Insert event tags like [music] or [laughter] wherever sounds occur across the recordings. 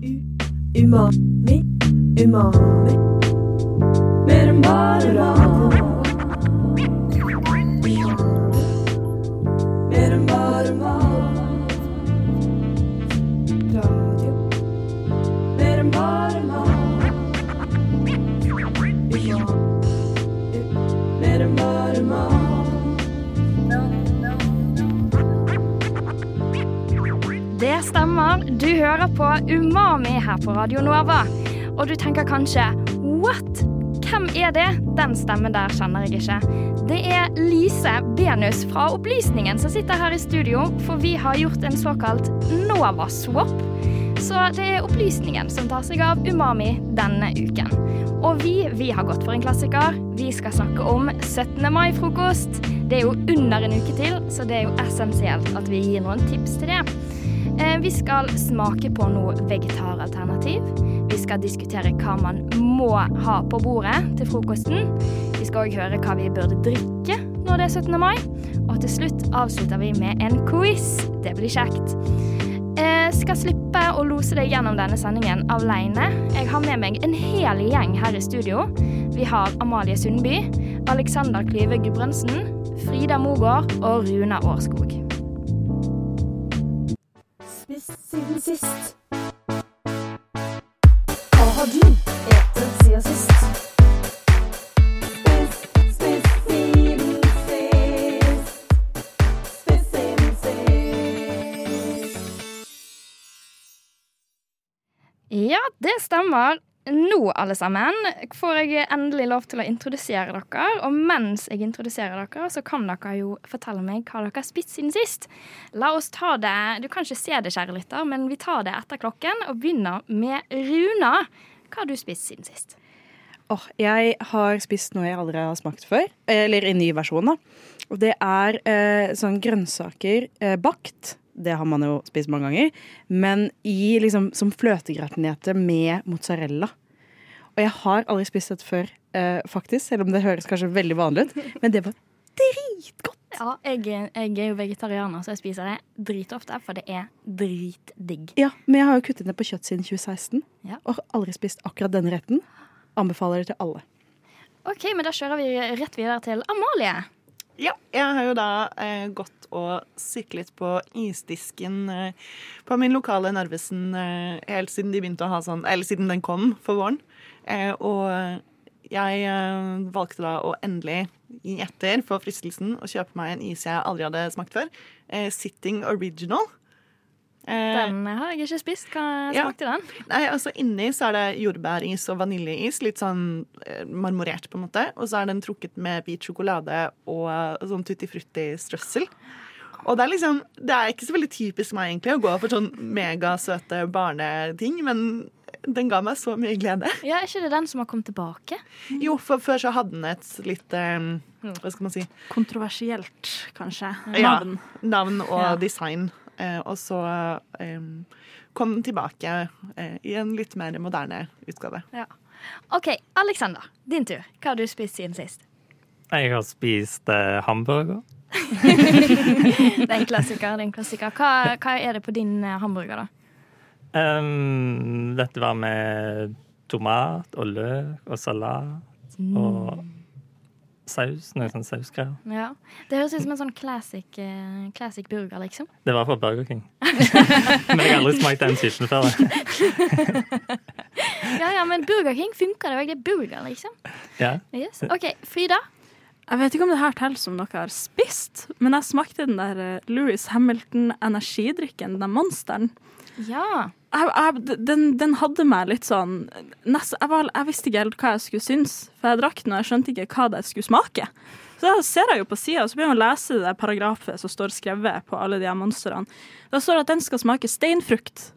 Umami, umami. Mer enn bare mat. Stemmer. Du hører på Umami her på Radio Nova. Og du tenker kanskje What? Hvem er det? Den stemmen der kjenner jeg ikke. Det er Lise Benus fra Opplysningen som sitter her i studio, for vi har gjort en såkalt Nova-swap. Så det er Opplysningen som tar seg av Umami denne uken. Og vi, vi har gått for en klassiker. Vi skal snakke om 17. mai-frokost. Det er jo under en uke til, så det er jo essensielt at vi gir noen tips til det. Eh, Vi skal smake på noe vegetaralternativ. Vi skal diskutere hva man må ha på bordet til frokosten. Vi skal òg høre hva vi burde drikke når det er 17. mai. Og til slutt avslutter vi med en quiz. Det blir kjekt. Jeg skal slippe å lose deg gjennom denne sendingen alene. Jeg har med meg en hel gjeng her i studio. Vi har Amalie Sundby, Alexander Klyve Gudbrandsen, Frida Mogård og Runa Årskog. Sist. Hva har du. Spist siden sist. Ja, det stemmer. Nå, alle sammen, får jeg endelig lov til å introdusere dere. Og mens jeg introduserer dere, så kan dere jo fortelle meg hva dere har spist siden sist. La oss ta det Du kan ikke se det, kjære lytter, men vi tar det etter klokken og begynner med Runa. Hva har du spist siden sist? Åh, jeg har spist noe jeg aldri har smakt før. Eller i ny versjon, da. Og det er eh, sånn grønnsaker eh, bakt. Det har man jo spist mange ganger. Men i liksom som fløtegratinerte med mozzarella. Og jeg har aldri spist dette før, eh, faktisk. Selv om det høres kanskje veldig vanlig ut. Men det var dritgodt. Ja, jeg, jeg er jo vegetarianer, så jeg spiser det dritofte, for det er dritdigg. Ja, Men jeg har jo kuttet ned på kjøtt siden 2016. Ja. Og har aldri spist akkurat denne retten. Anbefaler det til alle. OK, men da kjører vi rett videre til Amalie. Ja, jeg har jo da eh, gått og syklet på isdisken eh, på min lokale Narvesen eh, helt siden de begynte å ha sånn Eller siden den kom for våren. Eh, og jeg eh, valgte da å endelig gi etter for fristelsen og kjøpe meg en is jeg aldri hadde smakt før. Eh, Sitting Original. Den har jeg ikke spist. Hva Ja. smakte den? Nei, altså Inni så er det jordbæris og vaniljeis, litt sånn marmorert, på en måte. Og så er den trukket med hvit sjokolade og sånn tutti frutti-strøssel. Og det er liksom Det er ikke så veldig typisk meg egentlig å gå for sånn megasøte barneting, men den ga meg så mye glede. Ja, Er ikke det den som har kommet tilbake? Jo, for før så hadde den et litt um, Hva skal man si Kontroversielt, kanskje. Ja. Navn. Navn og Ja. design. Eh, og så um, kom den tilbake eh, i en litt mer moderne utgave. Ja. OK, Alexander, din tur. Hva har du spist siden sist? Jeg har spist eh, hamburger. [laughs] Det er en klassiker. det er en klassiker. Hva, hva er det på din eh, hamburger, da? Um, dette var med tomat og løk og salat og saus. Noe sånn sausgreier. Ja. Det høres ut som en sånn classic, uh, classic burger, liksom. Det var fra Burger King. [laughs] Men jeg har aldri smakt den typen før. [laughs] Ja, ja, men Burger King funker det òg. Det er burger, liksom. Ja. Yes. OK, Frida. Jeg vet ikke om det her teller som noe jeg har spist, men jeg smakte den der eh, Louis Hamilton energidrikken, den monsteren. Ja. Jeg, jeg, den, den hadde meg litt sånn nest, jeg, var, jeg visste ikke helt hva jeg skulle synes, for jeg drakk den og jeg skjønte ikke hva det skulle smake. Så da ser jeg jo på sida, og så begynner jeg å lese det paragrafet som står skrevet på alle de her monstrene. Da står det at den skal smake steinfrukt.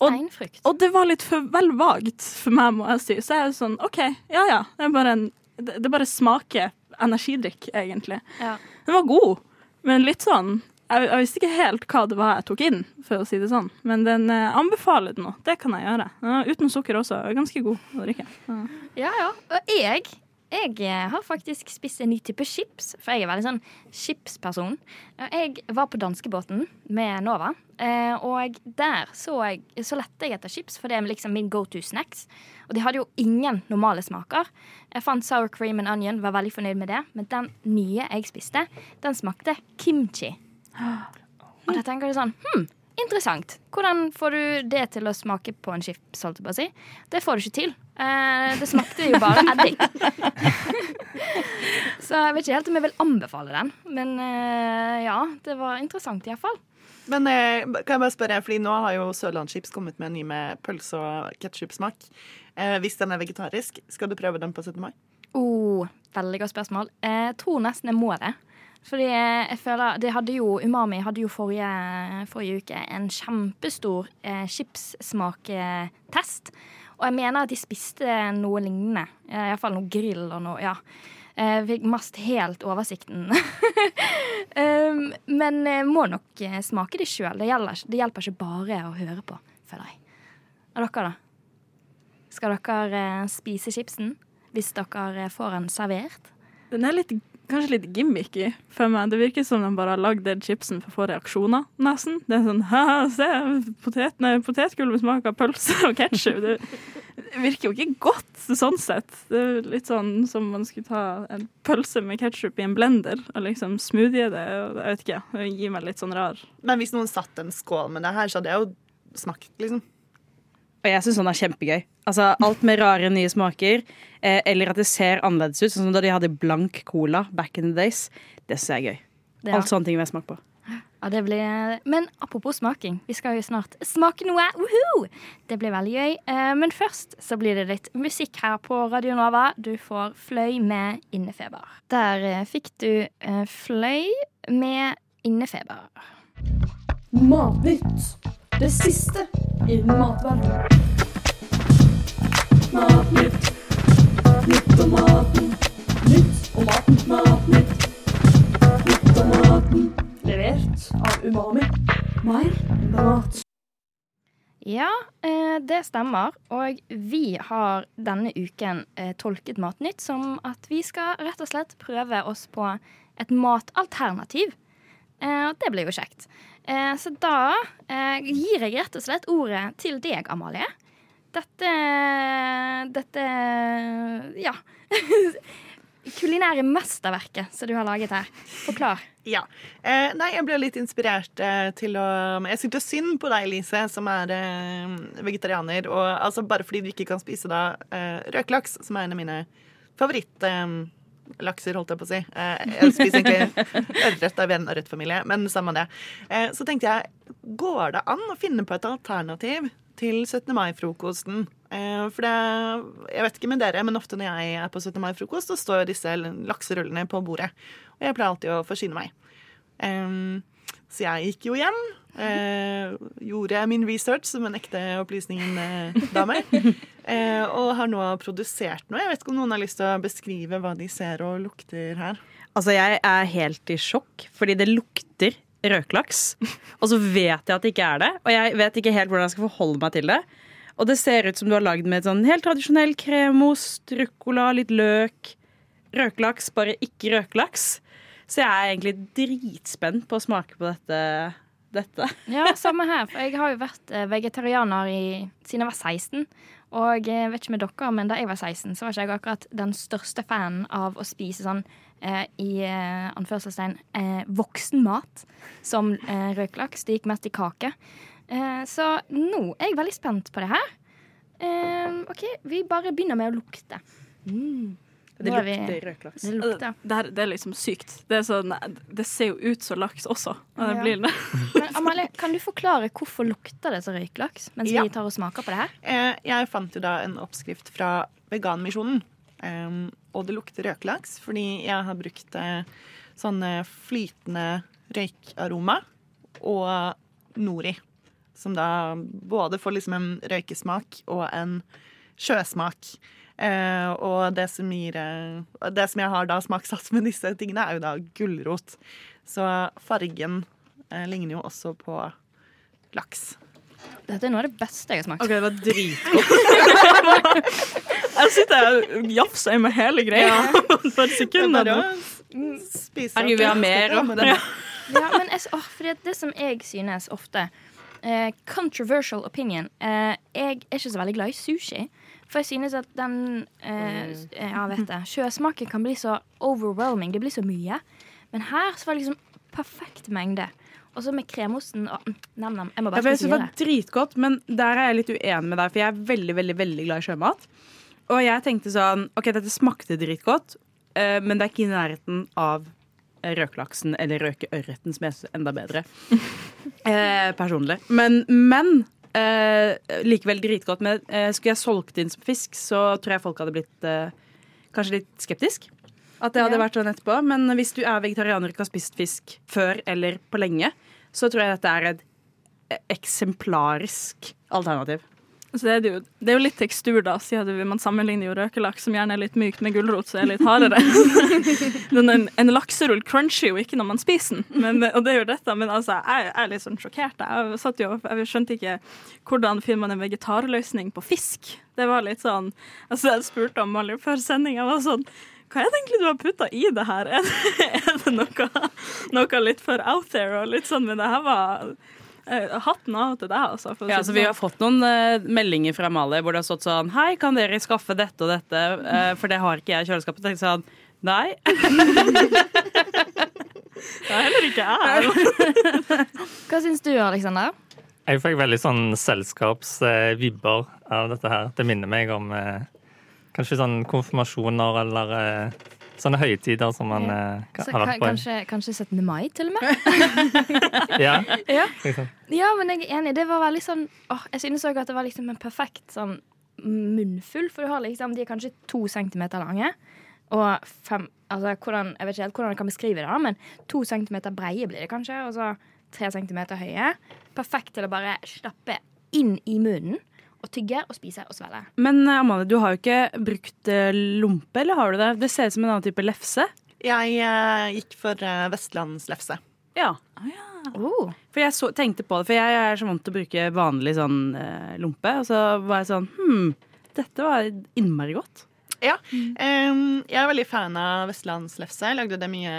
Og- Steinfrukt. Og det var litt for vel vagt for meg, må jeg si. Så jeg er sånn OK, ja ja. Det er bare, en, det, det bare smaker energidrikk, egentlig. Ja. Den var god, men litt sånn jeg, jeg visste ikke helt hva det var jeg tok inn, for å si det sånn. Men den eh, anbefaler det nå. Det kan jeg gjøre. Uh, uten sukker også. Ganske god å drikke. Ja. Ja, ja. Og jeg jeg eh, har faktisk spist en ny type chips, for jeg er veldig sånn chipsperson. Jeg var på danskebåten med Nova, eh, og der så, jeg, så lette jeg etter chips, for det er liksom min go to snacks. Og de hadde jo ingen normale smaker. Jeg fant sour cream and onion, var veldig fornøyd med det, men den nye jeg spiste, den smakte kimchi. Og da tenker du sånn hm, interessant. Hvordan får du det til å smake på en chips, holdt jeg på å si? Det får du ikke til. Eh, det smakte jo bare [laughs] eddik. [laughs] Så jeg vet ikke helt om jeg vil anbefale den. Men eh, ja, det var interessant iallfall. Men eh, kan jeg bare spørre, fordi nå har jo Sørlandschips kommet med en ny med pølse og ketsjupsmak. Eh, hvis den er vegetarisk, skal du prøve den på 17. mai? Oh, veldig godt spørsmål. Jeg tror nesten jeg må det. Fordi jeg føler det hadde jo, Umami hadde jo forrige, forrige uke en kjempestor eh, chipssmaktest. Og jeg mener at de spiste noe lignende. Eh, Iallfall noe grill og noe. ja. Jeg fikk mest helt oversikten. [laughs] um, men jeg må nok eh, smake de sjøl. Det, det hjelper ikke bare å høre på, føler jeg. Og dere, da? Skal dere eh, spise chipsen hvis dere eh, får den servert? Den er litt, kanskje litt gimmicky for meg. Det virker som de bare har lagd den chipsen for å få reaksjoner, nesten. Det er sånn ha se, potet, nei, potetgull med av pølse og ketsjup. Det virker jo ikke godt sånn sett. Det er litt sånn som man skulle ta en pølse med ketsjup i en blender og liksom smoothie det. og Jeg vet ikke, det gir meg litt sånn rar Men hvis noen satt en skål med det her, så hadde jeg jo smakt, liksom. Og jeg syns sånn er kjempegøy. Altså, alt med rare nye smaker, eh, eller at det ser annerledes ut, sånn som da de hadde blank cola back in the days. Det syns jeg er gøy. Det, Alt sånne ting vil jeg smake på. Ja, det blir, men apropos smaking, vi skal jo snart smake noe. Uhu! Det blir veldig gøy. Eh, Men først så blir det litt musikk her på Radio Nova. Du får Fløy med innefeber. Der eh, fikk du eh, Fløy med innefeber. Matnytt. Det siste innen matverdenen. Matnytt. Nytt om maten. Nytt om maten. Matnytt. Nytt om maten. Levert av Umami. Mer mat. Ja, eh, det stemmer. Og vi har denne uken eh, tolket Matnytt som at vi skal rett og slett prøve oss på et matalternativ. Eh, og det blir jo kjekt. Eh, så da eh, gir jeg rett og slett ordet til deg, Amalie. Dette Dette Ja. [laughs] Kulinære mesterverket som du har laget her. Forklar. Ja. Eh, nei, jeg ble litt inspirert eh, til å Jeg syntes synd på deg, Lise, som er eh, vegetarianer. Og altså bare fordi du ikke kan spise da eh, røkelaks, som er en av mine favorittlakser, holdt jeg på å si. Eh, jeg spiser egentlig [laughs] ørret av en ørretfamilie, men samme det. Eh, så tenkte jeg, går det an å finne på et alternativ til 17. mai-frokosten? Eh, for det Jeg vet ikke med dere, men ofte når jeg er på 17. mai-frokost, så står disse lakserullene på bordet. Og jeg pleier alltid å forsyne meg. Så jeg gikk jo hjem. Eh, gjorde min research som en ekte opplysningen-dame. [laughs] Eh, og har nå produsert noe. Jeg vet ikke om noen har lyst til å beskrive hva de ser og lukter her. Altså, jeg er helt i sjokk, fordi det lukter røkelaks. Og så vet jeg at det ikke er det, og jeg vet ikke helt hvordan jeg skal forholde meg til det. Og det ser ut som du har lagd med et sånn helt tradisjonell kremost, ruccola, litt løk. Røkelaks, bare ikke røkelaks. Så jeg er egentlig dritspent på å smake på dette. Dette. [laughs] Ja, samme her. For jeg har jo vært eh, vegetarianer i, siden jeg var 16. Og jeg vet ikke med dere, men da jeg var 16, så var ikke jeg akkurat den største fanen av å spise sånn eh, i eh, anførselstegn eh, voksenmat som eh, røkelaks. Det gikk mest i kake. Eh, så nå er jeg veldig spent på det her. Eh, OK, vi bare begynner med å lukte. Mm. Det er lukter røkelaks. Det lukter. det, her, det er liksom sykt. Det, er sånn, det ser jo ut som laks også. Og det Ja. blir det. [laughs] Men Amalie, kan du forklare hvorfor lukter det så røyklaks mens Ja. vi tar og smaker på det her? Eh, jeg fant jo da en oppskrift fra Veganmisjonen. Em, og det lukter røkelaks, fordi jeg har brukt eh, sånn eh, flytende røykaroma og nori. Som da både får liksom en røykesmak og en sjøsmak. Eh, og det som, gir, eh, det som jeg har da smaksatt med disse tingene, er jo da gulrot. Så fargen eh, ligner jo også på laks. Dette er noe av det beste jeg har smakt. Ok, det var dritgodt. [laughs] Jeg sitter og jafser med hele greia [laughs] for et sekund. Det spise Herregud, vi har mer, Ja, men [laughs] Ja, men jeg, å, fordi det som jeg synes ofte eh, Controversial opinion. Uh, jeg er ikke så veldig glad i sushi. For jeg synes at den uh, Ja, vet det. Sjøsmaken kan bli så overwhelming. Det blir så mye. Men her så var det liksom perfekt mengde. Og så med kremosten og mm, nam-nam. Jeg må bare spise synes det var dritgodt, men der er jeg litt uenig med deg, for jeg er veldig, veldig, veldig glad i sjømat. Og jeg tenkte sånn OK, dette smakte dritgodt, men det er ikke i nærheten av røkelaksen eller røkeørreten, som jeg syns er enda bedre. [laughs] eh, personlig. Men, men eh, likevel dritgodt. Men eh, skulle jeg solgt inn som fisk, så tror jeg folk hadde blitt eh, kanskje litt skeptisk. At det hadde Ja. vært sånn etterpå. Men hvis du er vegetarianer og ikke har spist fisk før eller på lenge, så tror jeg dette er et eksemplarisk alternativ. Så det, er jo, det er jo litt tekstur, da, siden man sammenligner jo røkelaks, som gjerne er litt mykt, med gulrot, som er litt hardere. [laughs] En, en lakserull cruncher jo ikke når man spiser den, men, og det gjør dette. Men altså, jeg, jeg er litt sånn sjokkert. Jeg, jo, jeg skjønte ikke hvordan finner man en vegetarløsning på fisk. Det var litt sånn altså Jeg spurte om alle før sendinga, var sånn hva er det egentlig du har putta i det her? Er [laughs] det, er det noe, noe litt for out there? Og litt sånn, men det her var Hatten av til deg, altså. for Ja, så Vi sånn. har fått noen uh, meldinger fra Amalie hvor det har stått sånn Hei, kan dere skaffe dette og dette? Uh, for det har ikke jeg i kjøleskapet. Tenkte sånn Nei. [laughs] Det er heller ikke jeg. Hva syns du, Aleksander? Jeg fikk veldig sånn selskapsvibber av dette her. Det minner meg om eh, kanskje sånn konfirmasjoner eller eh, sånne høytider som man eh, Så har ka- vært på. kanskje, kanskje 17. mai, til og med? [laughs] Ja, [laughs] Ja. liksom. Ja, men jeg er enig. Det var veldig sånn åh, Jeg synes òg at det var liksom en perfekt sånn munnfull, for du har liksom De er kanskje to centimeter lange. Og fem Altså, hvordan, jeg vet ikke helt hvordan jeg kan beskrive det, da, men to centimeter breie blir det kanskje, og så tre centimeter høye. Perfekt til å bare stappe inn i munnen og tygge og spise og svelge. Men eh, Amalie, du har jo ikke brukt eh, lompe, eller har du det? Det ser ut som en annen type lefse. Jeg uh, gikk for uh, vestlandslefse. Ja. Oh. For jeg så, tenkte på det, for jeg er så vant til å bruke vanlig sånn uh, lompe. Og så var jeg sånn Hm, dette var innmari godt. Ja. Um, jeg er veldig fan av vestlandslefse. Jeg lagde det mye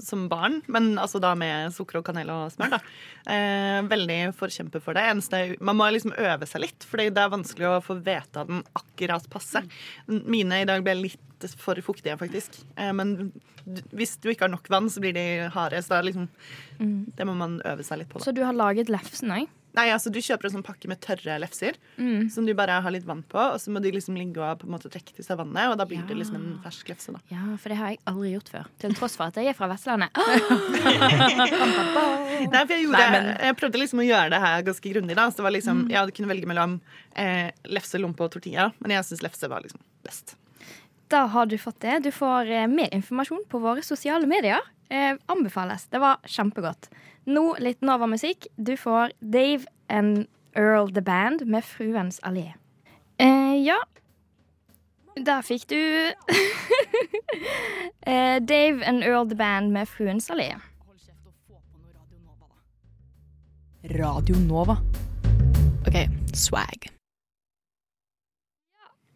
som barn, men altså da med sukker og kanel og smør. da. Uh, veldig forkjemper for det. Eneste, man må liksom øve seg litt, for det er vanskelig å få vite den akkurat passe. Mine i dag ble litt for fuktige, faktisk. Eh, men hvis du ikke har nok vann, så blir de harde. Så det, liksom, det må man øve seg litt på. Da. Så du har laget lefsen òg? Nei, altså Du kjøper en sånn pakke med tørre lefser som du bare har litt vann på, og så må de liksom ligge og på en måte trekke til seg vannet, og da blir det liksom en fersk lefse. da. Ja, for det har jeg aldri gjort før. Til tross for at jeg er fra Vestlandet. [laughs] Nei, for jeg, gjorde, Nei, men- jeg prøvde liksom å gjøre det her ganske grundig. da, så det var liksom, mm. Jeg hadde kunne velge mellom eh, lefse, lompe og tortilla, men jeg syns lefse var liksom best. Da har du fått det. Du får eh, mer informasjon på våre sosiale medier. Eh, anbefales. Det var kjempegodt. Nå litt Nova-musikk. Du får Dave and Earl The Band med Fruens allé. Eh, ja. Der fikk du [laughs] eh, Dave and Earl The Band med Fruens allé. Radio Nova. OK, swag.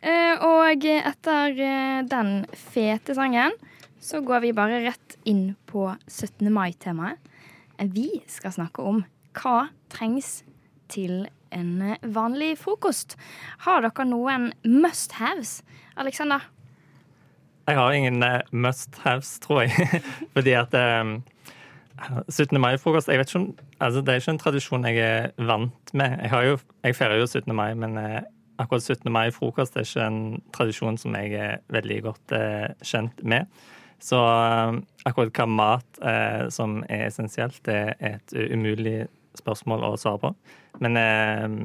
Eh, og etter eh, den fete sangen så går vi bare rett inn på 17. mai-temaet. Vi skal snakke om hva trengs til en eh, vanlig frokost. Har dere noen must haves? Alexander? Jeg har ingen eh, must haves, tror jeg. [laughs] Fordi at um 17. mai-frokost jeg vet ikke om, altså Det er ikke en tradisjon jeg er vant med. Jeg, jo, jeg feirer jo 17. mai, men akkurat 17. mai-frokost er ikke en tradisjon som jeg er veldig godt eh, kjent med. Så eh, akkurat hva mat eh, som er essensielt, det er et umulig spørsmål å svare på. Men eh,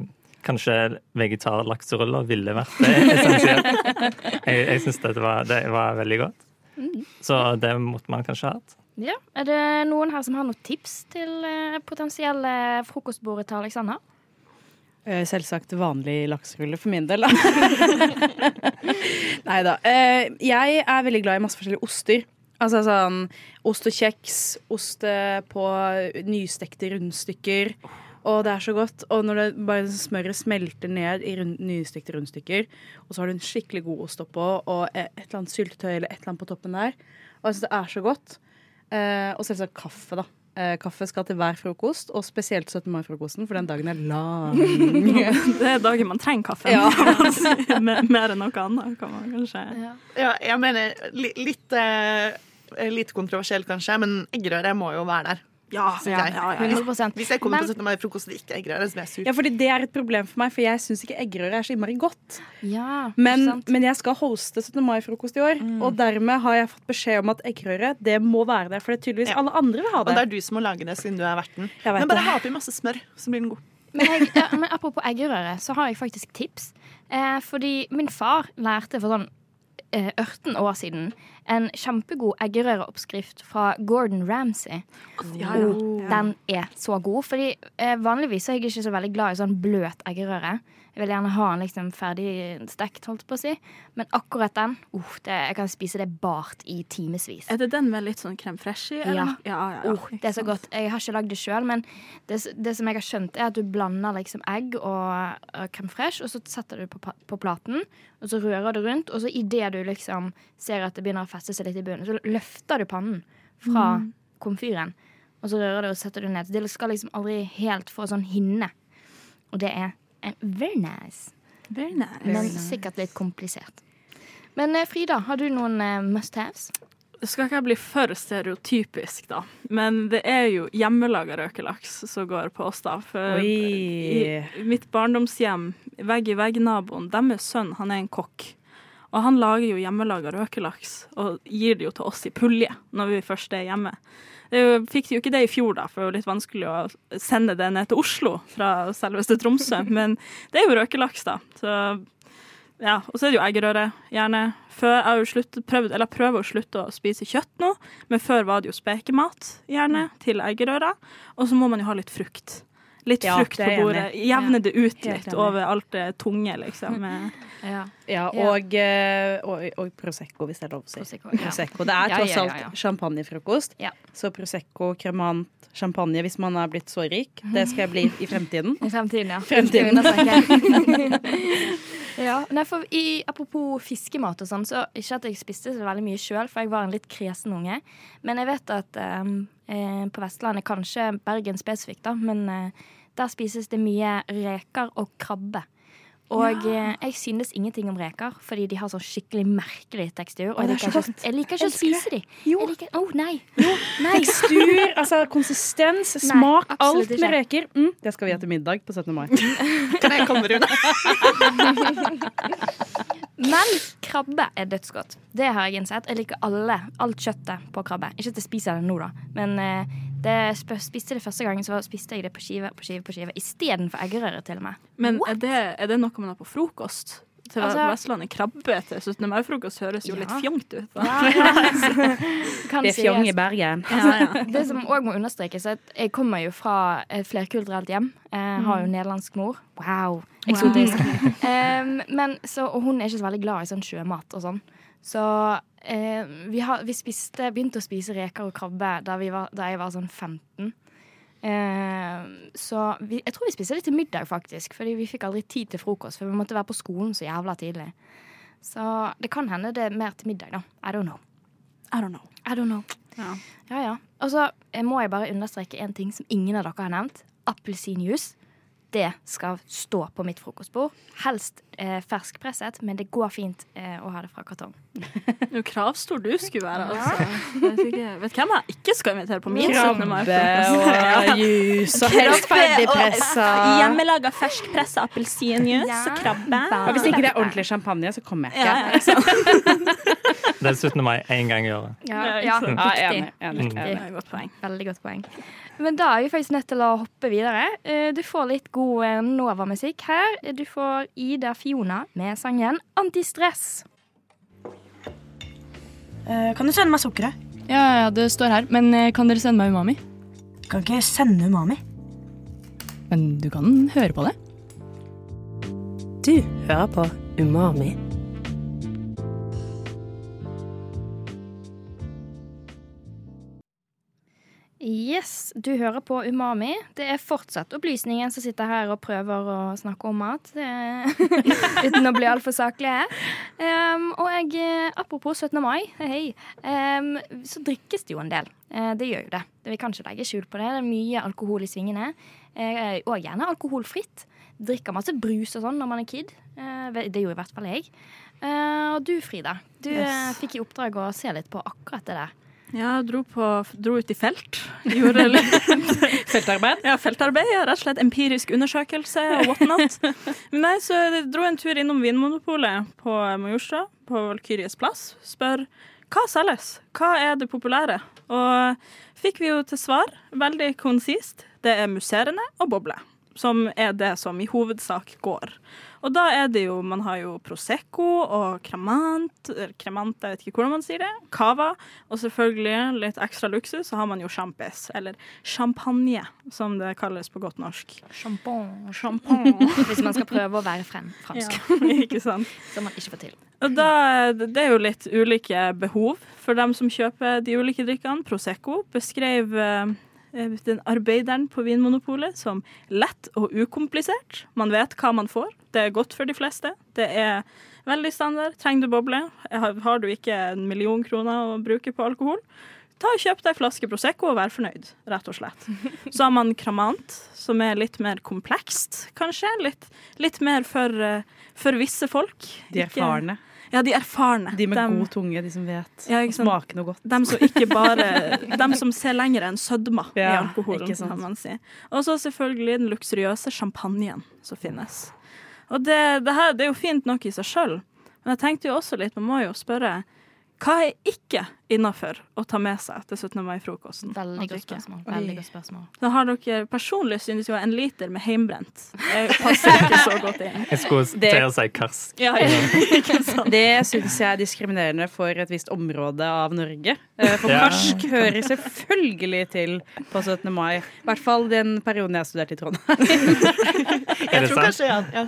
kanskje vegetarlakseruller ville vært essensielt. [laughs] Jeg, jeg syns det var, det var veldig godt. Så det måtte man kanskje hatt. Ja. Er det noen her som har noen tips til eh, potensielle frokostbordet til Alexander? Eh, Selvsagt vanlig lakserulle for min del, da. [laughs] Nei da. Eh, Jeg er veldig glad i masse forskjellige oster. Altså sånn ost og kjeks, ost eh, på nystekte rundstykker. og det er så godt. Og når det bare smøret smelter ned i rund, nystekte rundstykker, og så har du en skikkelig god ost oppå, og et eller annet syltetøy eller et eller annet på toppen der. Og jeg syns det er så godt. Og selvsagt kaffe, da. Eh, kaffe skal til hver frokost, og spesielt 17. mai-frokosten, for den dagen er lang. [laughs] Det er dagen man trenger kaffe. Ja. kan man si. Mer enn noe annet, kan man kanskje Ja, jeg mener li, litt, eh, litt kontroversielt kanskje, men eggerøre må jo være der. Ja, jeg. ja, ja, ja. 100% Hvis jeg kommer Men- på 17. mai-frokost og det ikke er eggerøre, så blir jeg sur. ja, fordi det er et problem for meg, for jeg syns ikke eggerøre er så innmari godt. Ja, Men, men jeg skal hoste 17. mai-frokost i år, og dermed har jeg fått beskjed om at eggerøre det må være der, for det er tydeligvis Ja. alle andre vil ha det. Og det. er du som må lage det, siden du er verten. Jeg Men bare ha oppi masse smør, så blir den god. Men, jeg, ja, men apropos eggerøre, så har jeg faktisk tips. Eh, fordi min far lærte for sånn 18 år siden en kjempegod eggerøreoppskrift fra Gordon Ramsay. Ja, ja. Den er så god. Fordi eh, vanligvis er jeg ikke så veldig glad i sånn bløt eggerøre. Jeg vil gjerne ha den liksom ferdig stekt, holdt på å si. Men akkurat den, uh, det, jeg kan spise det bart i timevis. Er det den med litt sånn crème fraiche i? eller? Ja. ja, ja, ja. Uh, det er så godt. Jeg har ikke lagd det sjøl, men det, det som jeg har skjønt, er at du blander liksom egg og uh, crème fraîche, og så setter du på, på platen, og så rører du rundt, og så idet du liksom ser at det begynner å feste seg litt i bunnen, så løfter du pannen fra komfyren, og så rører du og setter du ned. Det skal liksom aldri helt få sånn hinne. Og det er very nice, Very nice. men sikkert litt komplisert. Men eh, Frida, har du noen eh, must-haves? Det skal ikke bli for stereotypisk, da. Men det er jo hjemmelaga røkelaks som går på oss, da. For Oi. i mitt barndomshjem, vegg-i-vegg-naboen, deres sønn, han er en kokk. Og han lager jo hjemmelaga røkelaks og gir det jo til oss i pulje når vi først er hjemme. Det jo- fikk jo ikke det i fjor, da, for det var litt vanskelig å sende det ned til Oslo fra selveste Tromsø. [laughs] Men det er jo røkelaks, da. Så ja, Og så er det jo eggerøre, gjerne. Før, jeg har jo slutt, prøvd, eller prøver å slutte å spise kjøtt nå, men før var det jo spekemat, gjerne, til eggerøra. Og så må man jo ha litt frukt. Litt Ja, frukt på bordet. Jevne det ut Helt litt enig. over alt det tunge, liksom. [laughs] Ja. Ja, og, eh, og, og Prosecco, hvis det er lov å si. Prosecco, ja. Prosecco. Det er Ja, tross ja, ja, alt ja. champagnefrokost. Ja. Så Prosecco, kremant, champagne hvis man er blitt så rik. Det skal jeg bli i fremtiden. [laughs] I fremtiden, ja. Fremtiden. [laughs] ja, nei, for i, Apropos fiskemat og sånn, så ikke at jeg spiste så veldig mye sjøl, for jeg var en litt kresen unge. Men jeg vet at eh, eh, på Vestlandet, kanskje Bergen spesifikt, da, men eh, der spises det mye reker og krabbe. Og ja. jeg synes ingenting om reker, fordi de har sånn skikkelig merkelig tekstur. Og jeg er liker, ikke, jeg liker ikke å spise de. Jo. Jeg liker, oh, nei. Jo, nei. Tekstur, [laughs] altså konsistens, smak, absolutt alt med reker. Mm, det skal vi ha til middag på 17. mai. [laughs] Kan jeg komme, Rune? [laughs] Men krabbe er dødsgodt. Det har jeg innsett. Jeg liker alle, alt kjøttet på krabbe. Ikke at jeg spiser det nå, da, men eh, det spiste det første gangen, så spiste jeg det på skive på skive på skive istedenfor eggerøre, til og med. men er det, er det noe man har på frokost? Til Altså- Vestlandet krabbe til 17. mai-frokost høres jo Ja. litt fjongt ut. Da. ja. [laughs] Det er fjong i. Bergen. Ja, ja. Det som òg må understrekes, er at jeg kommer jo fra et flerkulturelt hjem. Jeg har jo nederlandsk mor. Wow, eksotisk. [laughs] Em, men, så, og hun er ikke så veldig glad i sånn sjømat og sånn. Så eh, vi, har, vi spiste, begynte å spise reker og krabbe da, vi var, da jeg var sånn 15. Eh, så vi, jeg tror vi spiste det til middag, faktisk. Fordi vi fikk aldri tid til frokost, for vi måtte være på skolen så jævla tidlig. Så det kan hende det er mer til middag, da. I don't know. I don't know. I don't know. Ja. Ja, ja. Og så eh, må jeg bare understreke en ting som ingen av dere har nevnt. Appelsinjuice. Det skal stå på mitt frokostbord. Helst eh, ferskpresset, men det går fint eh, å ha det fra kartong. [laughs] Jo, kravstor du skulle være, altså. Vet, ikke, vet hvem jeg ikke skal invitere på min 17. Krabbe mai-frokost? og juice og helst ferdigpressa. Hjemmelaga ferskpressa appelsinjuice Ja. og krabbe. Og hvis ikke det er ordentlig champagne, så kommer jeg ikke. ja? Det er 17. mai én gang i året. Ja, Ja, ja. Ja, riktig. er et godt poeng. Veldig godt poeng. Men da er vi faktisk nødt til å hoppe videre. Eh, Du får litt god eh, Nova-musikk her. Du får Ida Fiona med sangen 'Antistress'. Eh, Kan du sende meg sukkeret? Ja, ja, det står her. Men kan dere sende meg Umami? Kan ikke sende umami. Men du kan høre på det. Du hører på Umami. Yes, Du hører på Umami. Det er fortsatt opplysningen som sitter her og prøver å snakke om mat. Er- [laughs] Uten å bli altfor saklig her. Um, og jeg, eh, apropos 17. mai, hei, um, så drikkes det jo en del. Uh, det gjør jo det. Vi kan ikke legge skjul på det. Det er mye alkohol i svingene. Uh, og gjerne alkoholfritt. Drikker masse brus og sånn når man er kid. Uh, det gjorde i hvert fall jeg. Eh, og du, Frida. Du Yes. eh, fikk i oppdrag å se litt på akkurat det der. Ja, dro, på, dro ut i felt. Gjorde [laughs] Feltarbeid? ja, feltarbeid. ja, Rett og slett empirisk undersøkelse og whatnot. Men Nei, så jeg dro en tur innom Vinmonopolet på Majorstua, på Valkyries plass. Spør hva selges? Hva er det populære? Og fikk vi jo til svar, veldig konsist, det er musserende og boble. Som er det som i hovedsak går. Og da er det jo Man har jo Prosecco og Cremant, Cremant, jeg vet ikke hvordan man sier det. Cava. Og selvfølgelig litt ekstra luksus, så har man jo champis, eller champagne, som det kalles på godt norsk. Champagne. Champagne. [laughs] Hvis man skal prøve å være frem, fransk. Ja, ikke sant. [laughs] Som man ikke får til. Og da, det er jo litt ulike behov for dem som kjøper de ulike drikkene. Prosecco beskrev eh, den arbeideren på Vinmonopolet som lett og ukomplisert. Man vet hva man får. Det er godt for de fleste. Det er veldig standard. Trenger du boble? Har du ikke en million kroner å bruke på alkohol? Ta og Kjøp deg en flaske Prosecco og vær fornøyd, rett og slett. [laughs] Så har man Cramant, som er litt mer komplekst, kanskje. Litt, litt mer for, eh, for visse folk. De Ikke- erfarne. Ja, de erfarne. De med Dem- god tunge, de som vet Ja, å ikke sant. smake noe godt. dem som ikke bare [laughs] Dem som ser lenger enn sødma i alkoholen, kan man si. Og så selvfølgelig den luksuriøse champagnen som finnes. Og det, det her det er jo fint nok i seg sjøl, men jeg tenkte jo også litt, man må jo spørre hva er ikke innafor å ta med seg til 17. mai-frokosten? Veldig godt spørsmål. Veldig godt spørsmål. Da har dere personlig synes jo en liter med heimbrent Jeg [laughs] passer ikke så godt inn. Jeg skulle Det- til å si karsk. Ja, ja. [laughs] Det syns jeg er diskriminerende for et visst område av Norge. For For Ja. karsk hører selvfølgelig til på 17. mai. I hvert fall den perioden jeg studerte i Trondheim. [laughs] Er det tror kanskje, ja,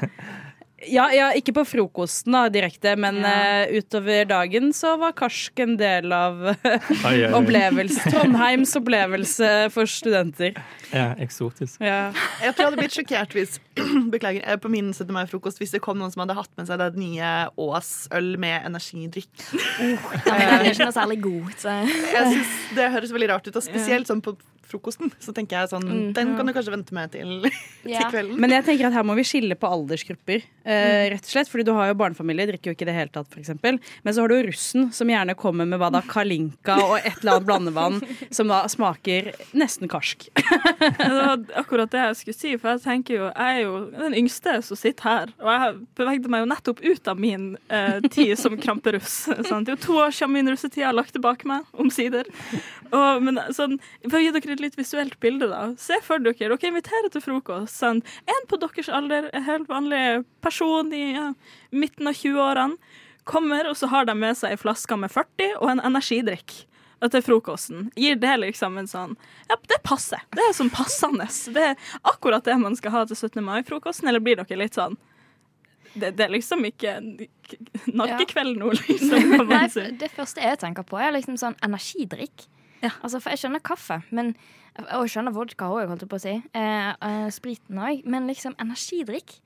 ja. Ja, ikke på frokosten da, direkte, men Ja. uh, utover dagen så var karsk en del av [laughs] oi. opplevelse. Trondheims opplevelse for studenter. Ja, eksotisk. Ja. Jeg tror jeg hadde blitt sjokkert hvis [clears throat] Beklager, eh, på min 17. mai-frokost hvis det kom noen som hadde hatt med seg det nye Ås-øl med energidrikk. Ja, men den er ikke noe særlig god. Så. Jeg synes Det høres veldig rart ut, og spesielt sånn på frokosten. Så tenker jeg sånn Mm. Den kan du kanskje vente med til, [laughs] til kvelden. Men jeg tenker at her må vi skille på aldersgrupper. Eh, rett og slett, fordi du har jo barnefamilier, drikker jo ikke i det hele tatt, f.eks. Men så har du russen, som gjerne kommer med hva da, kalinka og et eller annet blandevann [laughs] som da smaker nesten karsk. [laughs] Det var akkurat det jeg skulle si, for jeg tenker jo, jeg er jo den yngste som sitter her. Og jeg bevegde meg jo nettopp ut av min eh, tid som kramperuss. Sant? Det er jo to år siden min russetid jeg har lagt tilbake meg, omsider. Og, men sånn, For å gi dere et litt visuelt bilde, da. Se for dere, dere inviterer til frokost. Sånn, en på deres alder, en helt vanlig person i ja, midten av 20-årene, kommer, og så har de med seg ei flaske med 40 og en energidrikk til frokosten. Gir det liksom en sånn Ja, det passer. Det er sånn passende. Det er akkurat det man skal ha til 17. mai-frokosten, eller blir dere litt sånn det, det er liksom ikke nakkekveld nå, liksom, Nei, det første jeg tenker på, er liksom sånn energidrikk. Ja. Altså, for jeg skjønner kaffe, men og jeg skjønner vodka òg, holdt jeg på å si. Eh, eh, spriten òg. Men liksom energidrikk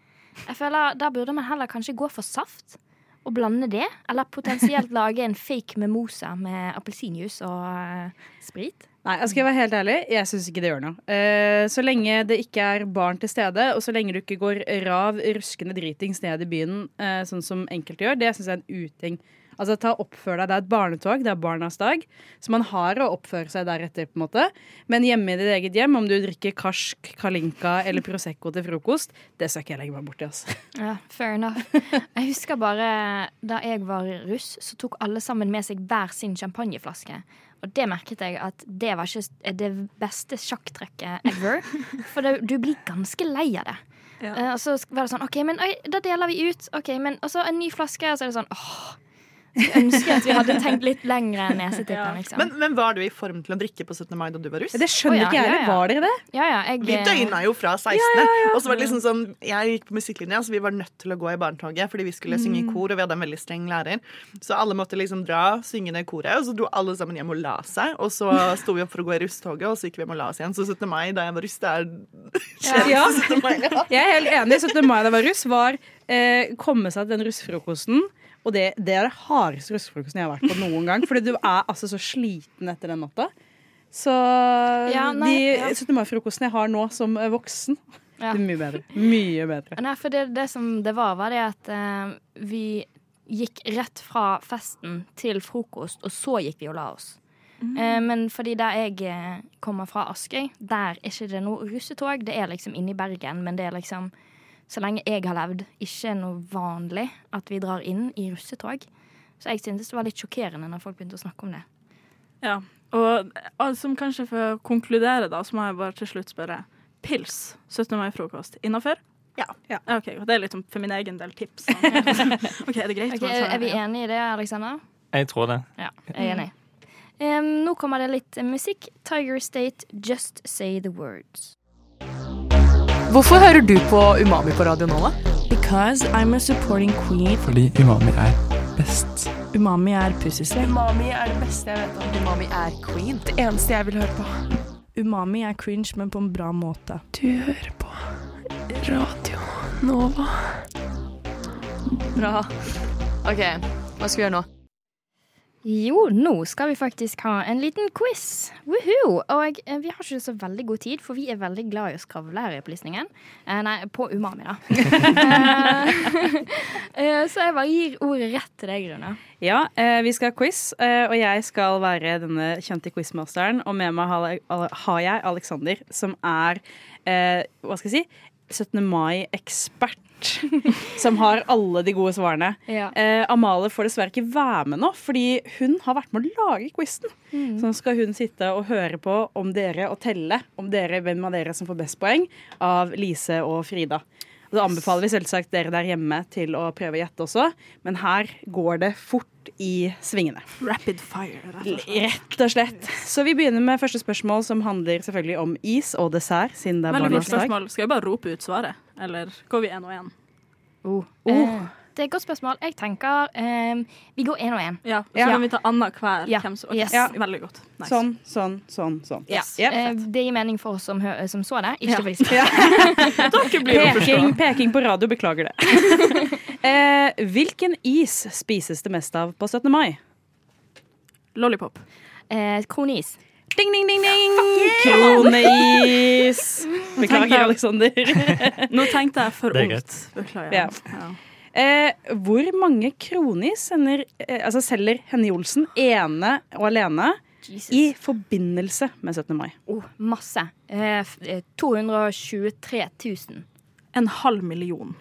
Jeg føler Da burde man heller kanskje gå for saft. Og blande det. Eller potensielt [laughs] lage en fake mimosa med appelsinjuice og eh, sprit. Nei, jeg skal være helt ærlig, jeg syns ikke det gjør noe. Eh, så lenge det ikke er barn til stede, og så lenge du ikke går rav, ruskende dritings ned i byen, eh, sånn som enkelte gjør, det syns jeg er en uting. Altså, ta Oppfør deg. Det er et barnetog, det er barnas dag. Så man har å oppføre seg deretter. på en måte Men hjemme i ditt eget hjem, om du drikker karsk, kalinka eller Prosecco til frokost, det skal ikke jeg legge meg borti. Altså. Ja, fair enough. Jeg husker bare da jeg var russ, så tok alle sammen med seg hver sin champagneflaske. Og det merket jeg at det var ikke det beste sjakktrekket ever. For det, du blir ganske lei av det. Ja. Uh, Og så var det sånn OK, men oi, da deler vi ut. Ok, men Og så en ny flaske, og så er det sånn åh. Skulle ønske at vi hadde tenkt litt lenger enn nesetippen. Liksom. Men, men var du i form til å drikke på 17. mai da du var russ? Det skjønner oh, ja, ikke jeg ja, heller. ja. Var dere det? ja, ja, jeg, Vi døgna jo fra 16. Og så var det liksom sånn, Jeg gikk på musikklinja, så vi var nødt til å gå i barnetoget fordi vi skulle synge i kor, og vi hadde en veldig streng lærer. Så alle måtte liksom dra, synge ned koret, og så dro alle sammen hjem og la seg. Og så sto vi opp for å gå i russtoget, og så gikk vi hjem og la oss igjen. Så 17. mai da jeg var russ, det er Ja. 17. mai, ja. Jeg er helt enig. 17. mai da jeg var russ, var eh, komme seg til den russefrokosten. Og det, det er det hardeste russefrokosten jeg har vært på noen gang. Fordi du er altså så sliten etter den natta. Så Ja, nei, ja. de 17. mai-frokostene jeg har nå som eh, voksen, Ja. det er mye bedre. Mye bedre. Nei, for det, det som det var, var det at eh, vi gikk rett fra festen til frokost, og så gikk vi og la oss. Eh, men fordi der jeg eh, kommer fra Askøy, der er ikke det noe russetog. Det er liksom inne i Bergen, men det er liksom så lenge jeg har levd, ikke noe vanlig at vi drar inn i russetog. Så jeg syntes det var litt sjokkerende når folk begynte å snakke om det. Ja. Og som kanskje for å konkludere, da, så må jeg bare til slutt spørre. Pils 17. mai-frokost innafor? Ja. OK, det er litt sånn for min egen del tips. [laughs] OK, er det greit? Okay, er vi enige i det, Alexander? Jeg tror det. Ja, jeg er enig. Um, nå kommer det litt musikk. Tiger State, Just Say The Words. Hvorfor hører du på Umami på Radio nå, da? Because I'm a supporting queen. Fordi umami er best. Umami er pussysvell. Umami er det beste jeg vet om. Umami er queen. Det eneste jeg vil høre på. Umami er cringe, men på en bra måte. Du hører på Radio Nova. Bra. OK, hva skal vi gjøre nå? Jo, nå skal vi faktisk ha en liten quiz. Woohoo! Og eh, vi har ikke så veldig god tid, for vi er veldig glad i å skravle her i opplysningen. Eh, nei, på Umami, da. [laughs] Eh, så jeg bare gir ordet rett til deg, Rune. Ja, eh, vi skal ha quiz, eh, og jeg skal være denne kjente quizmasteren. Og med meg har, jeg Alexander, som er eh, hva skal jeg si 17. mai-ekspert. [laughs] Som har alle de gode svarene. Ja. Eh, Amalie får dessverre ikke være med nå, fordi hun har vært med å lage quizen. Mm. Så nå skal hun sitte og høre på om dere og telle om dere, hvem av dere som får best poeng av Lise og Frida. Da anbefaler vi selvsagt dere der hjemme til å prøve å gjette også, men her går det fort i svingene. Rapid fire. rett og slett. Så vi begynner med første spørsmål, som handler selvfølgelig om is og dessert, siden det er barnas dag. spørsmål. Skal vi bare rope ut svaret, eller går vi én og én? Oh. Eh, det er et godt spørsmål. Jeg tenker um, vi går én og én. Ja, så Ja. kan vi ta annenhver. Ja. hvem som- okay. Yes. Ja. Veldig godt. Nice. Sånn, sånn, sånn. sånn. Yes. Ja, Eh, fett. det gir mening for oss som, hø som så det, ikke Ja. for de [laughs] Dere blir å. Peking, peking på radio, beklager det. uh, [laughs] hvilken is spises det mest av på 17. mai? Lollipop. Uh, Kronis. Ding, ding, ding, ding! Kroneis! Beklager, Aleksander. Nå tenkte jeg for Det er ungt. Beklager. Ja. Eh, hvor mange kroner sender, eh, altså selger Henny Olsen ene og alene Jesus. i forbindelse med 17. mai? Oh, masse. Eh, eh, 223 000. En halv million.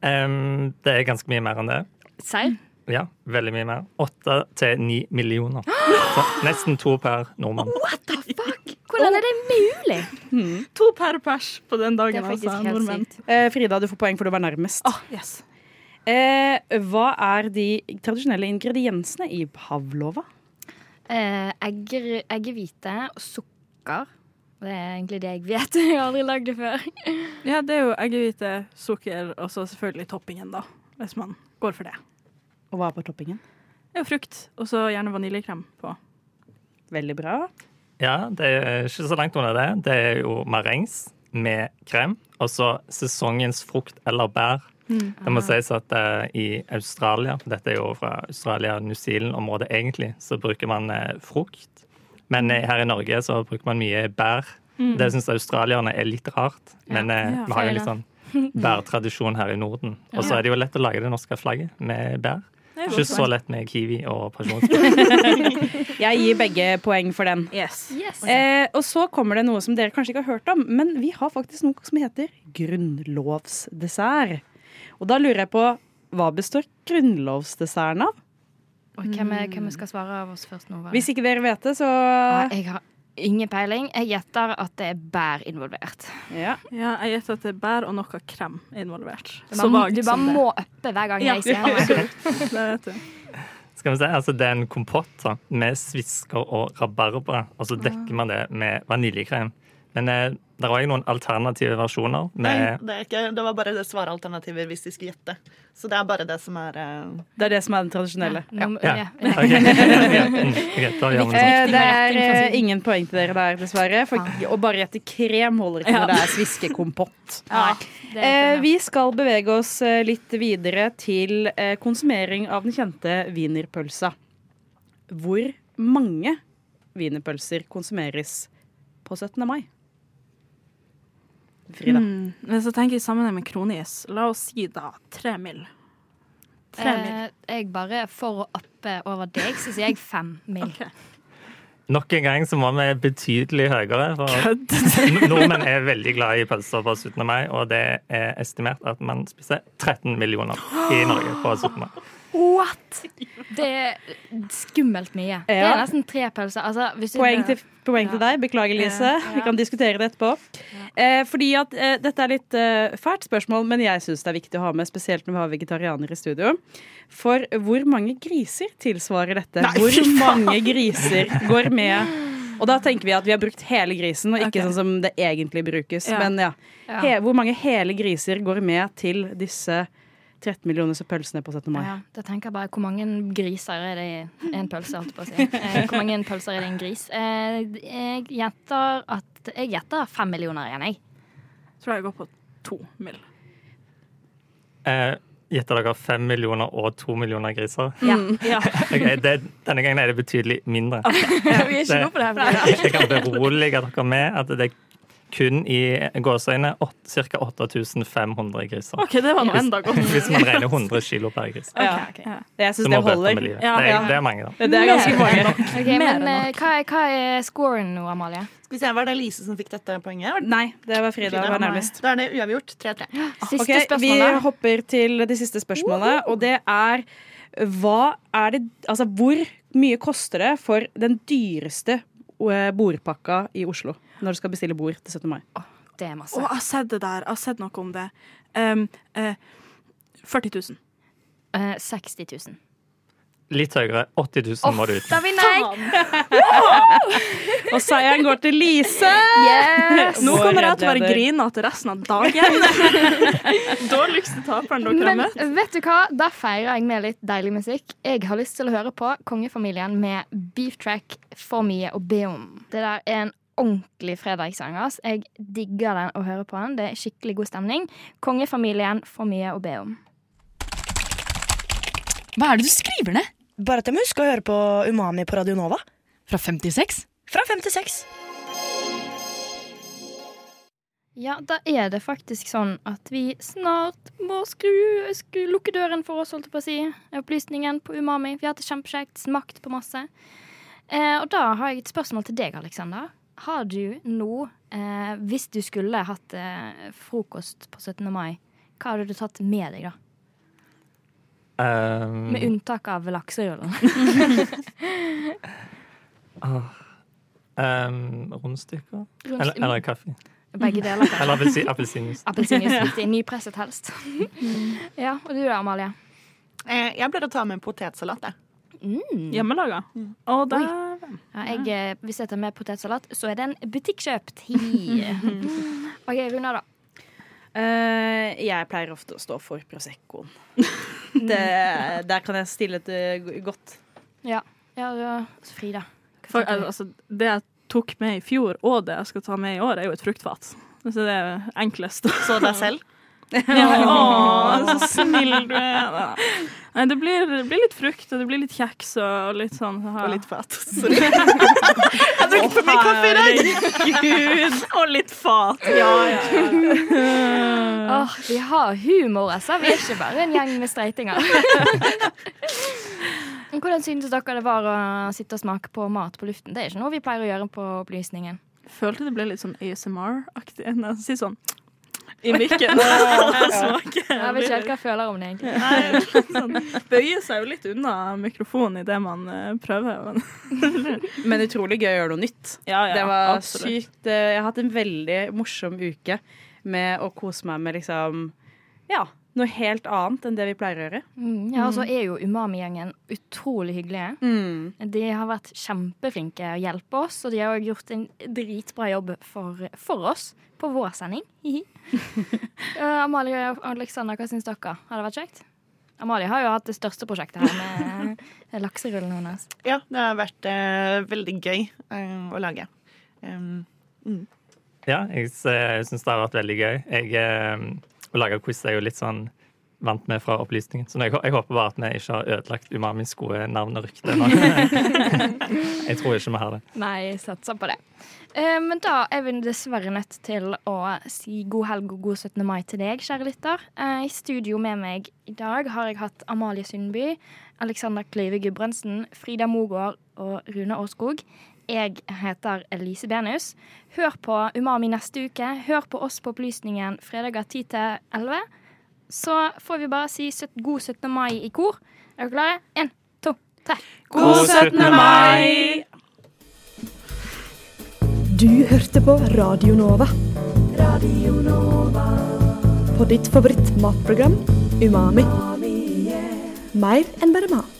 Um, det er ganske mye mer enn det. Serr? Ja, veldig mye mer. Åtte til ni millioner. Så nesten to per nordmann. What? Hvordan er det mulig? To per pers på den dagen, altså. Nordmenn. Eh, Frida, du får poeng for du var nærmest. Oh, yes. Eh, hva er de tradisjonelle ingrediensene i pavlova? Eh, egger, eggehvite og sukker. Det er egentlig det jeg vet. [laughs] Jeg har aldri lagd det før. Ja, det er jo eggehvite, sukker og så selvfølgelig toppingen, da. Hvis man går for det. Og hva er på toppingen? Det er jo frukt, og så gjerne vaniljekrem på. Veldig bra. Ja, det er ikke så langt under det. Det er jo marengs med krem, og så sesongens frukt eller bær. Det må sies at uh, i Australia, for dette er jo fra Australia-New Zealand-området egentlig, så bruker man uh, frukt. Men uh, her i Norge så bruker man mye bær. Det syns australierne er litt rart, men eh, Ja, vi har jo litt sånn bærtradisjon her i Norden. [laughs] Og så er det jo lett å lage det norske flagget med bær. Det Ikke så lett med kiwi og pasjonsfrukt. [laughs] Jeg gir begge poeng for den. Yes. Yes. Eh, og så kommer det noe som dere kanskje ikke har hørt om, men vi har faktisk noe som heter grunnlovsdessert. Og da lurer jeg på hva består grunnlovsdesserten av? Og hvem, er, hvem skal svare av oss først nå? Hvis ikke dere vet det, så ja, jeg har ingen peiling. Jeg gjetter at det er bær involvert. Ja. Ja, jeg gjetter at det er bær og noe krem involvert. Så vagt du bare som det. må uppe hver gang Ja, jeg sier [laughs] noe. Det vet du. Skal vi se, altså Det er en kompott da, med svisker og rabarbra, og så dekker man det med vaniljekrem. Men eh, det er òg noen alternative versjoner. Nei, det, er ikke, det var bare det svaralternativer hvis de skulle gjette. Så det er bare det som er uh... Det er det som er den tradisjonelle. Ja. vi sånn. Eh, det er eh, ingen poeng til dere der, dessverre. For å bare gjette krem holder ikke når det er sviskekompott. [laughs] Eh, vi skal bevege oss eh, litt videre til eh, konsumering av den kjente wienerpølsa. Hvor mange wienerpølser konsumeres på 17. mai? Frida. Mm. Hvis jeg tenker i sammenheng med kronis, la oss si da tre mil. Tre mil. Eh, jeg bare, For å oppe over deg, så sier jeg fem mil. [laughs] Nok en gang så må vi betydelig høyere. For [laughs] nordmenn er veldig glad i pølser på 17. mai, og det er estimert at man spiser 13 millioner i Norge på 17. mai. What?! Det er skummelt mye. Det er nesten tre pølser. Altså, hvis Poeng til, poeng til deg. Beklager, Lise. Vi kan diskutere det etterpå. Eh, fordi at eh, Dette er litt eh, fælt spørsmål, men jeg syns det er viktig å ha med, spesielt når vi har vegetarianere i studio. For hvor mange griser tilsvarer dette? hvor mange griser går med? Og da tenker vi at vi har brukt hele grisen, og ikke okay. sånn som det egentlig brukes. Ja. Men ja. Ja. He, hvor mange hele griser går med til disse 13 millioner så pølsene på 17. mai? Ja, da tenker jeg bare hvor mange griser er det i en pølse, holdt på å si. Eh, hvor mange pølser er det i en gris? Eh, jeg gjetter at Jeg gjetter fem millioner igjen, jeg. Tror jeg går på to mil. Eh, Gjetter dere fem millioner og to millioner griser? Ja. Ja. [laughs] okay, det, denne gangen er det betydelig mindre. Vi er ikke Det- gode på det her. [laughs] Jeg kan berolige dere med at det er kun i gåseøyne ca. 8500 griser. OK, det var nå enda godt. Hvis man regner 100 kilo per gris. Okay, okay. ok. Jeg syns det holder. det, er, det er mange, da. Det er ganske mange. nok. Okay, men eh, nok. hva er, hva er scoren nå, Amalie? Skal vi se, Var det Lise som fikk dette poenget? Nei, det var Frida. var nærmest. Da er det uavgjort. 3-3. Siste Ok, Vi hopper til det siste spørsmålet, og det er hva er det Altså, hvor mye koster det for den dyreste eh, bordpakka i Oslo når du skal bestille bord til 17. mai? Det er masse. Å, jeg har sett det der. Jeg har sett noe om det. Um, uh, 40 000. Uh, 60 000. Litt høyere. 80 000 må du ut. Da vinner jeg! Og seieren går til Lise! Yes! Nå kommer jeg til å være grinete resten av dagen. [laughs] Dårligste taperen dere har Men møtt. vet du hva? Da feirer jeg med litt deilig musikk. Jeg har lyst til å høre på Kongefamilien med Beef Track For mye å be om. Det der er en ordentlig fredagssang. Jeg digger den å høre på den. Det er skikkelig god stemning. Kongefamilien får mye å be om. Hva er det du skriver ned? Bare at jeg må huske å høre på Umami på Radio Nova. Fra 56? Fra 56. Ja, da er det faktisk sånn at vi snart må skru, skru lukke døren for oss, holdt jeg på å si. Opplysningen på Umami. Vi har hatt det kjempekjekt, smakt på masse. Eh, og da har jeg et spørsmål til deg, Aleksander. Har du nå, eh, hvis du skulle hatt eh, frokost på 17. mai, hva hadde du tatt med deg, da? Um, Med unntak av lakserullen. [laughs] um, rundstykker? Eller, eller kaffe? Begge deler, kanskje. Eller appelsin, appelsinjuice. Appelsinjuice [laughs] viktig. Nypresset helst. ja, og du da, Amalie? Eh, jeg pleier å ta med potetsalat. jeg. Mm. Hjemmelaga. Mm. Og dæven. Ja, jeg, eh, hvis jeg tar med potetsalat, så er det en butikkjøpt. [laughs] OK, Runa, da. Uh, jeg pleier ofte å stå for Proseccoen. [laughs] Det, der kan jeg stille et eh, godt Ja, ja, ja. Så Frida. For, altså, det jeg tok med i fjor, og det jeg skal ta med i år, er jo et fruktfat. Så det er enklest. Så deg selv. [laughs] Ja, å, så snill du er. Nei, det blir, det blir litt frukt, og det blir litt kjeks og litt sånn. Og litt fat. [laughs] Jeg drukket for mye kaffe i dag! Gud. Og litt fat. Ja, ja, ja. [laughs] oh, vi har humor, altså. Vi er ikke bare en gjeng med streitinger. [laughs] Hvordan syntes dere det var å sitte og smake på mat på luften? Det er ikke noe vi pleier å gjøre på opplysningen. Følte det ble litt sånn ASMR-aktig. Si sånn i mikken. [laughs] Jeg vet ikke helt hva jeg føler om det, egentlig. Nei, sånn, Bøyer seg jo litt unna mikrofonen idet man eh, prøver. Men. [laughs] Men utrolig gøy å gjøre noe nytt. Ja, ja, det var absolutt. sykt eh, Jeg har hatt en veldig morsom uke med å kose meg med liksom Ja, noe helt annet enn det vi pleier å gjøre. Mm, ja, og så er jo Umami-gjengen utrolig hyggelige. Mm. De har vært kjempeflinke å hjelpe oss, og de har gjort en dritbra jobb for, for oss på vår sending. [laughs] Eh, Amalie og Alexander, hva syns dere? Har det vært kjekt? Amalie har jo hatt det største prosjektet her med lakserullen hennes. Ja, det har vært uh, veldig gøy uh, å lage. Um, mm. Ja, jeg, jeg syns det har vært veldig gøy. Jeg, eh, å lage quiz er jo litt sånn vant med fra opplysningen. Så jeg, jeg håper bare at vi ikke har ødelagt Umamis gode navn og rykte. [laughs] [laughs] jeg tror ikke vi har det. Nei, jeg satser på det. Eh, men da er vi dessverre nødt til å si god helg og god 17. mai til deg, kjære lytter. Eh, I studio med meg i dag har jeg hatt Amalie Sundby, Alexander Kleive Gudbrandsen, Frida Mogård og Rune Årskog. Jeg heter Elise Benius. Hør på Umami neste uke. Hør på oss på Opplysningen fredager 10 til 11. Så får vi bare si god 17. mai i kor. Er dere klare? En, to, tre. God 17. mai! Du hørte på Radio Nova. Radio Nova. På ditt favoritt matprogram Umami. Mer enn bare mat.